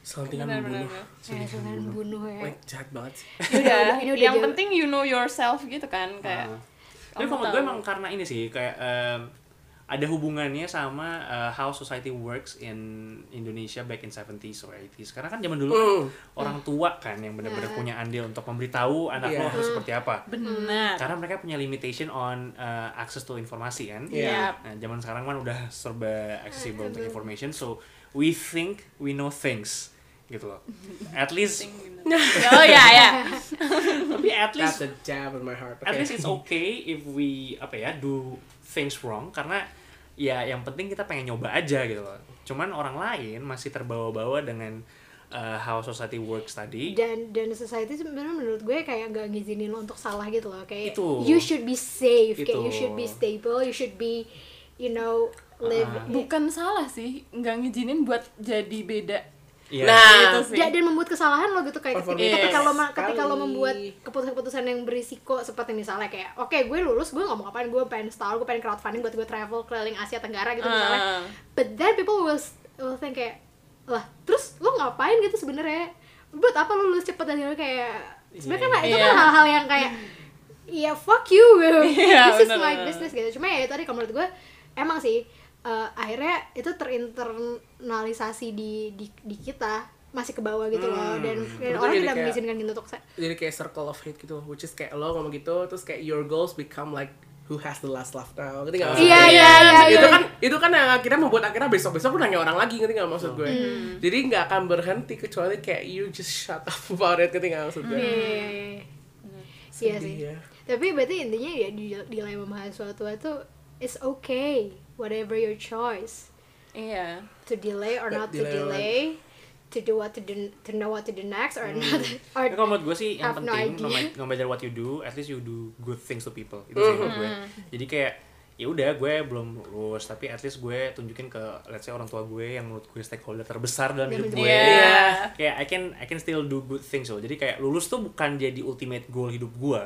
Selentingan Benar, membunuh. benar, Eh, dengan bunuh ya. Like, jahat banget sih. Udah, ini udah yang jauh. penting you know yourself gitu kan kayak. Ah. Tapi kamu kalau menurut gue emang karena ini sih kayak em, ada hubungannya sama uh, how society works in Indonesia back in 70s or 80s. Karena kan zaman dulu kan Mm. orang tua kan yang benar-benar punya andil untuk memberitahu anak Iya. lo harus seperti apa. Benar. Karena mereka punya limitation on uh, access to informasi kan. Iya. Nah, zaman sekarang kan udah serba accessible untuk information, so we think we know things gitu loh. At least, oh ya ya. tapi at That's least a jab in my heart. at Okay. least it's okay if we apa ya do things wrong karena ya yang penting kita pengen nyoba aja gitu loh. Cuman orang lain masih terbawa-bawa dengan uh, how society works tadi. dan dan society sebenarnya menurut gue kayak gak ngizinin lo untuk salah gitu loh kayak Itu. you should be safe kayak you should be stable you should be you know live Ah. Bukan salah sih, nggak ngizinin buat jadi beda. Iya. Nah, Gitu sih. Dan membuat kesalahan lo gitu kayak ketika, Performance ketika lo ketika lo membuat keputusan-keputusan yang berisiko seperti misalnya kayak oke gue lulus gue nggak mau ngapain gue pengen start gue pengen crowdfunding buat gue travel keliling Asia Tenggara gitu misalnya Ah. but then people will, will think kayak lah terus lo ngapain gitu sebenarnya buat apa lo lulus cepet dan gitu kayak sebenarnya kan itu kan Iya. hal-hal yang kayak ya fuck you Iya, this is bener, my bener. business gitu cuma ya itu tadi kalau menurut gue emang sih eh, akhirnya itu terinternalisasi di di, di kita masih ke bawah gitu loh dan, dan Berarti orang tidak kayak- mengizinkan gitu untuk se- jadi kayak circle of hate gitu which is kayak lo ngomong gitu terus kayak your goals become like who has the last laugh now ngerti nggak maksud Iya, gue? iya, iya, itu iya. kan itu kan yang akhirnya membuat akhirnya besok besok lu nanya orang lagi ngerti nggak maksud gue Hmm. jadi nggak akan berhenti kecuali kayak you just shut up about it ngerti nggak maksud gue Iya, iya, iya, iya. Iya Sedih sih. ya. Tapi berarti intinya ya di dilema mahasiswa tua tuh it's okay whatever your choice Iya. to delay or Ya, not to delay delay to do what to do to know what to do next or not or Tapi kalau menurut gue sih yang penting no, no matter what you do, at least you do good things to people. Itu sih menurut gue. Jadi kayak ya udah gue belum lulus tapi at least gue tunjukin ke let's say orang tua gue yang menurut gue stakeholder terbesar dalam hidup gue. Iya. Kayak I can I can still do good things loh. Jadi kayak lulus tuh bukan jadi ultimate goal hidup gue.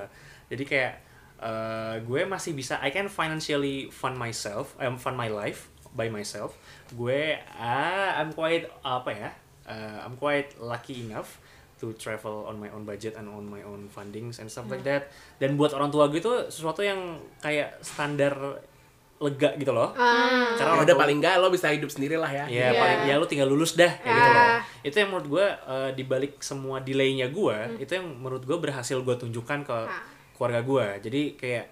Jadi kayak eh, gue masih bisa I can financially fund myself, um, fund my life by myself. Gue ah I'm quite apa ya? uh, I'm quite lucky enough to travel on my own budget and on my own fundings and stuff like that. Dan buat orang tua gue itu sesuatu yang kayak standar lega gitu loh. Ah. Karena Ya udah paling nggak lo bisa hidup sendiri lah ya Ya Iya. paling ya lu tinggal lulus dah kayak gitu loh. Ah. Itu yang menurut gue uh, di balik semua delaynya gue, itu yang menurut gue berhasil gue tunjukkan ke Ah. Keluarga gue. Jadi kayak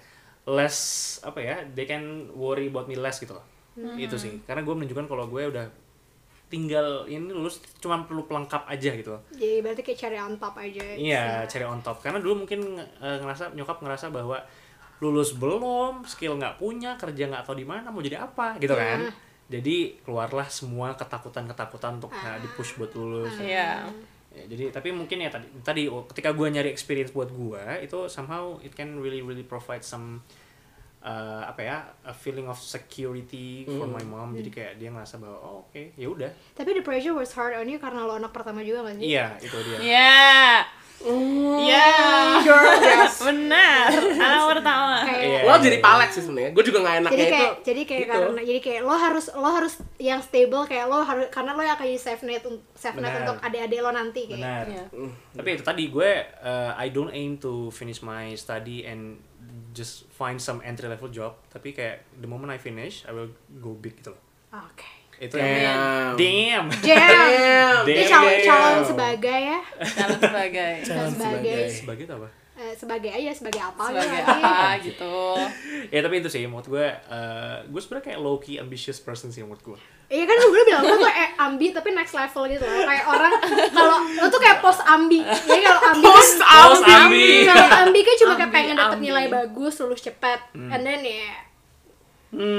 less apa ya, they can worry about me less gitu loh. Itu sih. Karena gue menunjukkan kalau gue udah tinggal ini lulus cuma perlu pelengkap aja gitu loh. jadi berarti kayak cari on top aja Iya, cari on top. Karena dulu mungkin eh, ngerasa nyokap ngerasa bahwa lulus belum, skill nggak punya, kerja nggak tahu di mana, mau jadi apa, gitu kan. Jadi keluarlah semua ketakutan-ketakutan untuk nggak di-push buat lulus. Iya. Ya, jadi tapi mungkin ya tadi tadi oh, ketika gua nyari experience buat gua itu somehow it can really really provide some uh, apa ya a feeling of security for my mom. Jadi kayak dia ngerasa bahwa oh, oke ya udah. Tapi the pressure was hard on you karena lo anak pertama juga gak sih? Iya itu dia. Iya. Iya. Benar. Anak pertama. kayak Iya. lo jadi palet sih sebenarnya gue juga nggak enaknya jadi itu kayak jadi kayak gitu. karena jadi kayak lo harus lo harus yang stable kayak lo harus karena lo yang akan jadi safe net safe net untuk adik-adik lo nanti kayak benar Iya. tapi itu tadi gue uh, I don't aim to finish my study and just find some entry level job tapi kayak the moment I finish I will go big gitu loh oke itu Damn. yang damn Jam Damn. dia Damn. calon calon sebagai ya Calon sebagai calon sebagai sebagai itu apa eh, sebagai aja sebagai apa sebagai gitu lagi. apa gitu. ya tapi itu sih menurut gue uh, gue sebenarnya kayak low key ambitious person sih menurut gue Iya kan gue bilang gue tuh eh, ambi tapi next level gitu loh kayak orang kalau lo tuh kayak post ambi jadi kalau ambi kan Post Post ambi. ambi. kalau ambi kan cuma kayak Ambi, pengen dapet ambi. nilai bagus lulus cepet and then ya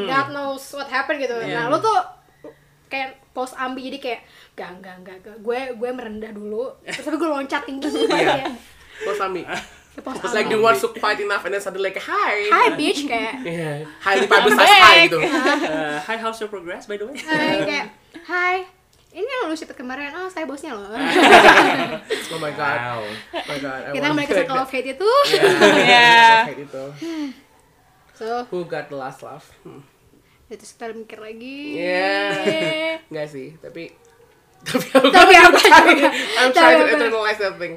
God knows what happened gitu nah lo tuh kayak post ambi jadi kayak gak gak gak, gak. gue gue merendah dulu terus tapi gue loncat tinggi gitu Iya. ya. Kayak post It's like ambi the one who fight enough and then suddenly like hi. hi bitch kayak Yeah. Highly publicized hi gitu. Uh, hi how's your progress by the way Hai, kayak hai ini yang lulus cepet kemarin oh saya bosnya loh Oh my god. wow Oh my god. I kita kembali ke circle of hate itu Iya. Kayak gitu. so Who got the last laugh? Hmm. Itu kita mikir lagi. Yeah. Enggak sih, tapi tapi aku Tapi trying, juga? I'm trying to internalize that thing.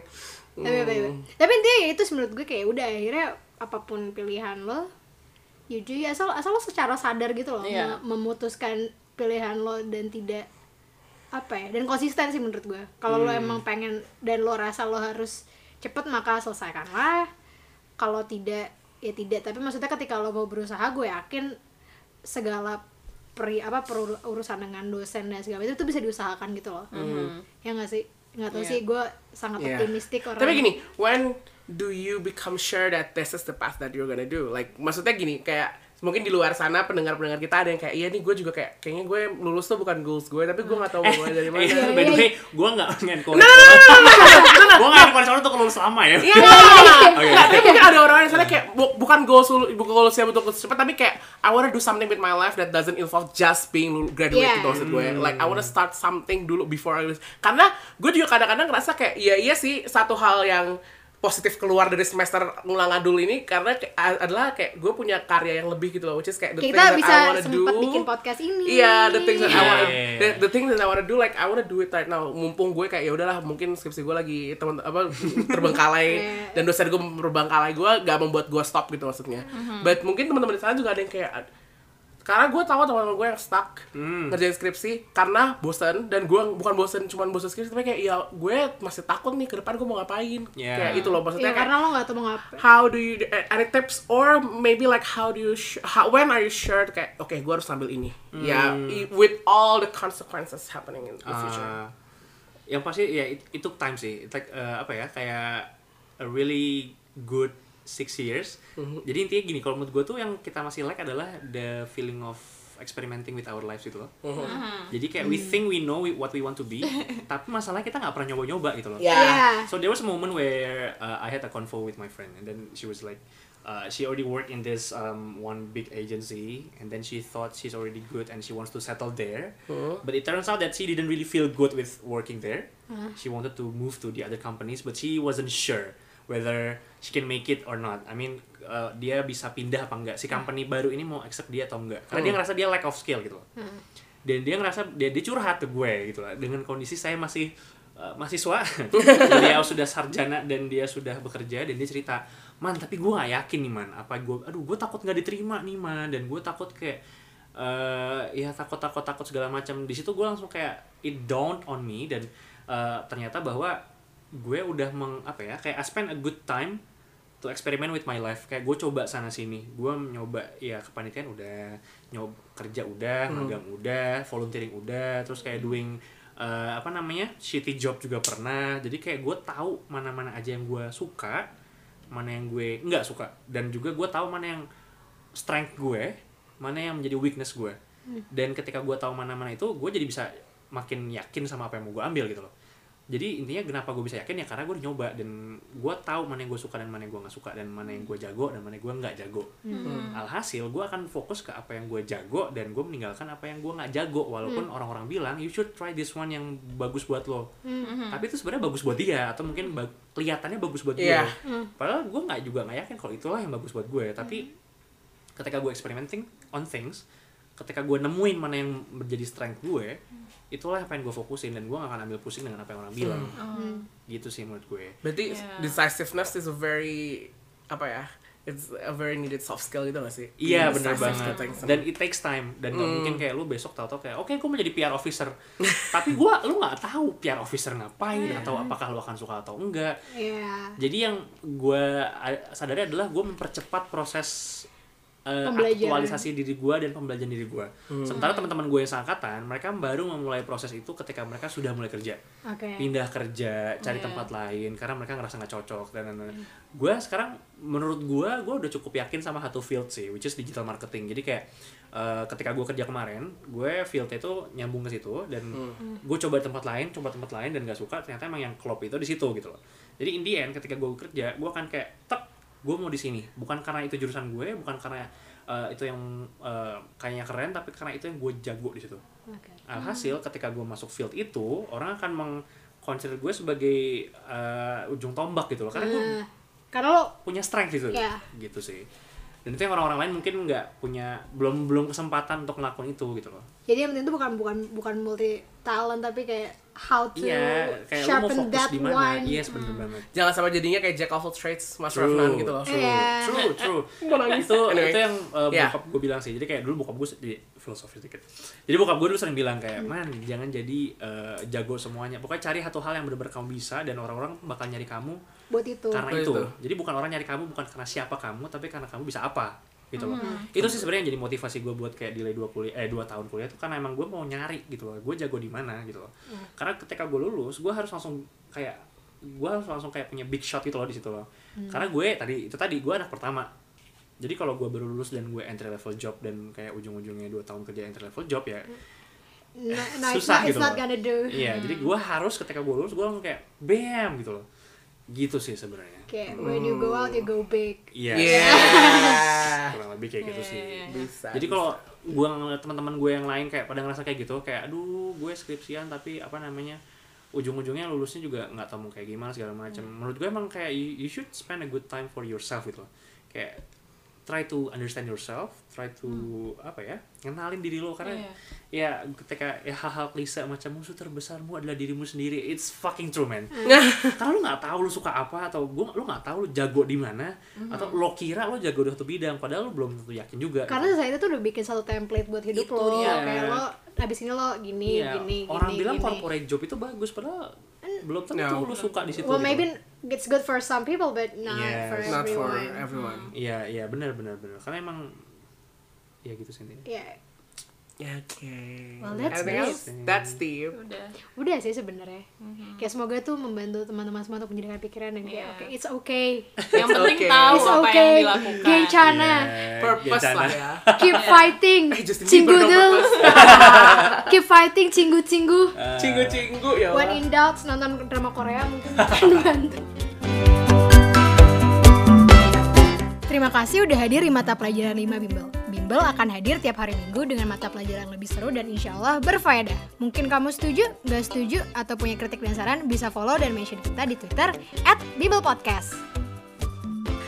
Tapi tapi tapi intinya ya itu menurut gue kayak udah akhirnya apa pun pilihan lo you do asal asal lo secara sadar gitu loh Iya. me- memutuskan pilihan lo dan tidak apa ya dan konsisten sih menurut gue. Kalau lo emang pengen dan lo rasa lo harus cepet maka selesaikanlah. Kalau tidak ya tidak. Tapi maksudnya ketika lo mau berusaha gue yakin segala peri apa peru- urusan dengan dosen dan segala itu tuh bisa diusahakan gitu loh ya nggak sih nggak tahu Iya. sih gue sangat Yeah. optimistik orang Tapi gini, when do you become sure that this is the path that you're gonna do? Like, maksudnya gini, kayak mungkin di luar sana pendengar-pendengar kita ada yang kayak iya nih gue juga kayak kayaknya gue lulus tuh bukan goals gue tapi gue nggak tahu mau mulai dari mana. Eh, Iya, by the way, gue nggak nge-encourage Gue nggak encourage orang untuk lulus lama ya Iya, tapi mungkin ada orang yang sana kayak bu- bukan goals bukan goals yang untuk cepat tapi kayak I wanna do something with my life that doesn't involve just being graduate Yeah. gitu maksud gue. Like I wanna start something dulu before I lulus. Karena gue juga kadang-kadang ngerasa kayak iya iya sih satu hal yang positif keluar dari semester ngulang adul ini karena kayak- a- adalah kayak gue punya karya yang lebih gitu loh which is kayak the Kayak things kita that I wanna do bikin podcast ini Iya, the things that I Iya, wanna, the, the things that I wanna do, like I wanna do it right now. Mumpung gue kayak ya udahlah, mungkin skripsi gue lagi teman apa terbengkalai Iya. dan dosen gue terbengkalai gue gak membuat gue stop gitu maksudnya. Mm-hmm. But mungkin teman-teman di sana juga ada yang kayak karena gue tahu teman-teman gue yang stuck Hmm. ngerjain skripsi karena bosen. Dan gue bukan bosen cuman bosen skripsi tapi kayak ya gue masih takut nih ke depan gue mau ngapain. Yeah. kayak itu loh maksudnya Iya, kayak karena lo gak tau mau ngapain. How do you uh, any tips or maybe like how do you how, when are you sure? Kayak oke gue harus ambil ini. Ya i- with all the consequences happening in the future. Uh, yang pasti ya it, it took time sih. It's like uh, apa ya kayak a really good six years. Jadi intinya gini kalau menurut gue tuh yang kita masih like adalah the feeling of experimenting with our lives gitu loh. Jadi kayak we think we know what we want to be tapi masalahnya kita nggak pernah nyoba-nyoba gitu loh. Yeah. So there was a moment where uh, I had a convo with my friend, and then she was like, uh, she already worked in this um, one big agency, and then she thought she's already good and she wants to settle there. But it turns out that she didn't really feel good with working there. She wanted to move to the other companies, but she wasn't sure whether she can make it or not. I mean, uh, dia bisa pindah apa enggak? Si company baru ini mau accept dia atau enggak? Karena dia ngerasa dia lack of skill gitu loh. Dan dia ngerasa dia, dia curhat ke gue gitu lah. Dengan kondisi saya masih uh, mahasiswa. Dia sudah sarjana dan dia sudah bekerja dan dia cerita man tapi gue gak yakin nih man. Apa gue aduh gue takut nggak diterima nih man. Dan gue takut kayak eh ya takut takut takut segala macam. Di situ gue langsung kayak it dawned on me. Dan eh, ternyata bahwa gue udah meng apa ya kayak I spend a good time to experiment with my life. Kayak gue coba sana sini. Gue nyoba ya kepanitiaan udah nyoba kerja udah magang udah volunteering udah terus kayak doing eh, apa namanya shitty job juga pernah. Jadi kayak gue tahu mana mana aja yang gue suka mana yang gue nggak suka. Dan juga gue tahu mana yang strength gue mana yang menjadi weakness gue. Dan ketika gue tahu mana mana itu gue jadi bisa makin yakin sama apa yang mau gue ambil gitu loh jadi intinya kenapa gue bisa yakin ya karena gue udah nyoba dan gue tahu mana yang gue suka dan mana yang gue nggak suka dan mana yang gue jago dan mana yang gue nggak jago. Alhasil gue akan fokus ke apa yang gue jago dan gue meninggalkan apa yang gue nggak jago walaupun orang-orang bilang you should try this one yang bagus buat lo. Tapi itu sebenarnya bagus buat dia atau mungkin ba- kelihatannya bagus buat gue Iya. padahal gue nggak juga nggak yakin kalau itulah yang bagus buat gue tapi ketika gue experimenting on things ketika gue nemuin mana yang menjadi strength gue itulah apa yang gue fokusin dan gue gak akan ambil pusing dengan apa yang orang bilang. Gitu sih menurut gue. Berarti Yeah. decisiveness is a very apa ya it's a very needed soft skill gitu gak sih? Iya bener decisive banget. dan it takes time. Dan nggak mungkin kayak lu besok tahu-tahu kayak oke gue mau jadi PR officer. Tapi gue lu nggak tahu PR officer ngapain atau apakah lu akan suka atau enggak. Iya. jadi yang gue sadari adalah gue mempercepat proses uh, Pembelajaran. aktualisasi diri gue dan pembelajaran diri gue sementara teman-teman gue yang seangkatan mereka baru memulai proses itu ketika mereka sudah mulai kerja. Oke. pindah kerja cari Iya. tempat lain karena mereka ngerasa nggak cocok dan lain-lain. Gue sekarang menurut gue gue udah cukup yakin sama satu field sih which is digital marketing. Jadi kayak eh, ketika gue kerja kemarin gue fieldnya itu nyambung ke situ dan gue coba tempat lain coba tempat lain dan gak suka ternyata emang yang klop itu di situ gitu loh. Jadi in the end ketika gue kerja gue akan kayak tek gue mau di sini. Bukan karena itu jurusan gue bukan karena eh, itu yang eh, kayaknya keren tapi karena itu yang gue jago di situ. Oke. Alhasil ketika gue masuk field itu orang akan mengconsider gue sebagai uh, ujung tombak gitu loh. Karena gue Nah, karena lo punya strength gitu Iya. gitu sih dan itu yang orang-orang lain mungkin nggak punya belum belum kesempatan untuk ngelakuin itu gitu loh jadi yang penting itu bukan bukan bukan multi talent tapi kayak how to iya kayak lu mau sharpen fokus that di mana one yes bener banget Jangan sampai jadinya kayak Jack of all trades, Master of none gitu loh. true, Iya. true, true. Itu Anyway. itu yang uh, Yeah. bokap gue bilang sih. Jadi kayak dulu bokap gue jadi filosofis dikit. Jadi bokap gue dulu sering bilang kayak, Hmm. man jangan jadi uh, jago semuanya. Pokoknya cari satu hal yang benar-benar kamu bisa dan orang-orang bakal nyari kamu buat itu karena itu. itu. Jadi bukan orang nyari kamu bukan karena siapa kamu, tapi karena kamu bisa apa gitu loh. Hmm. Itu sih sebenarnya yang jadi motivasi gue buat kayak delay dua kuliah eh dua tahun kuliah itu karena emang gue mau nyari gitu loh. Gue jago di mana gitu loh. Hmm. Karena ketika gue lulus, gue harus langsung kayak gue harus langsung kayak punya big shot gitu loh di situ loh. Hmm. Karena gue tadi itu tadi gue anak pertama. Jadi kalau gue baru lulus dan gue entry level job dan kayak ujung-ujungnya dua tahun kerja entry level job ya no, no, it's susah it's gitu not loh. gonna do Iya, jadi gue harus ketika gue lulus gue langsung kayak bam gitu loh. Gitu sih sebenarnya. kayak when you go out you go big Iya. Yeah. Kurang lebih kayak gitu sih. Bisa. Jadi kalau gue ngeliat teman-teman gue yang lain kayak pada ngerasa kayak gitu, kayak aduh gue skripsian tapi apa namanya ujung-ujungnya lulusnya juga nggak tahu mau kayak gimana segala macam. Menurut gue emang kayak you, you should spend a good time for yourself gitu loh. Kayak try to understand yourself, try to apa ya, kenalin diri lo karena ya ketika ya hal-hal klise macam musuh terbesarmu adalah dirimu sendiri, it's fucking true man. karena lu nggak tahu lu suka apa atau gua lu nggak tahu lu jago di mana atau lo kira lo jago di satu bidang padahal lu belum tentu yakin juga. karena society tuh udah bikin satu template buat hidup Itu lo dia. kayak lo abis ini lo gini Iya, gini orang gini bilang gini corporate job itu bagus padahal belum tentu No. lu suka di situ. well gitu. maybe it's good for some people but not Yes. for Not for everyone everyone. Iya, iya benar benar benar. Karena emang ya gitu sih intinya. ya Ya, Oke. Well, that's nice. else? That's Steve. Udah. udah sih sebenarnya kayak semoga tuh membantu teman-teman semua untuk menjadikan pikiran dan kayak Iya. oke it's okay Yang penting okay. tahu it's apa okay yang dilakukan. Gencana Iya, Purpose Gencana. lah ya. keep fighting Eh, Justin cinggu Bieber dong, dul keep fighting cinggu cinggu Cinggu-cinggu ya when in doubt nonton drama Korea mungkin akan bantu Terima kasih udah hadir di mata pelajaran 5 Bimbel. Bimbel akan hadir tiap hari Minggu dengan mata pelajaran lebih seru dan insya Allah berfaedah. Mungkin kamu setuju, gak setuju, atau punya kritik dan saran, bisa follow dan mention kita di Twitter at Bimbel Podcast.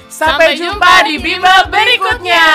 Sampai jumpa di Bimbel berikutnya!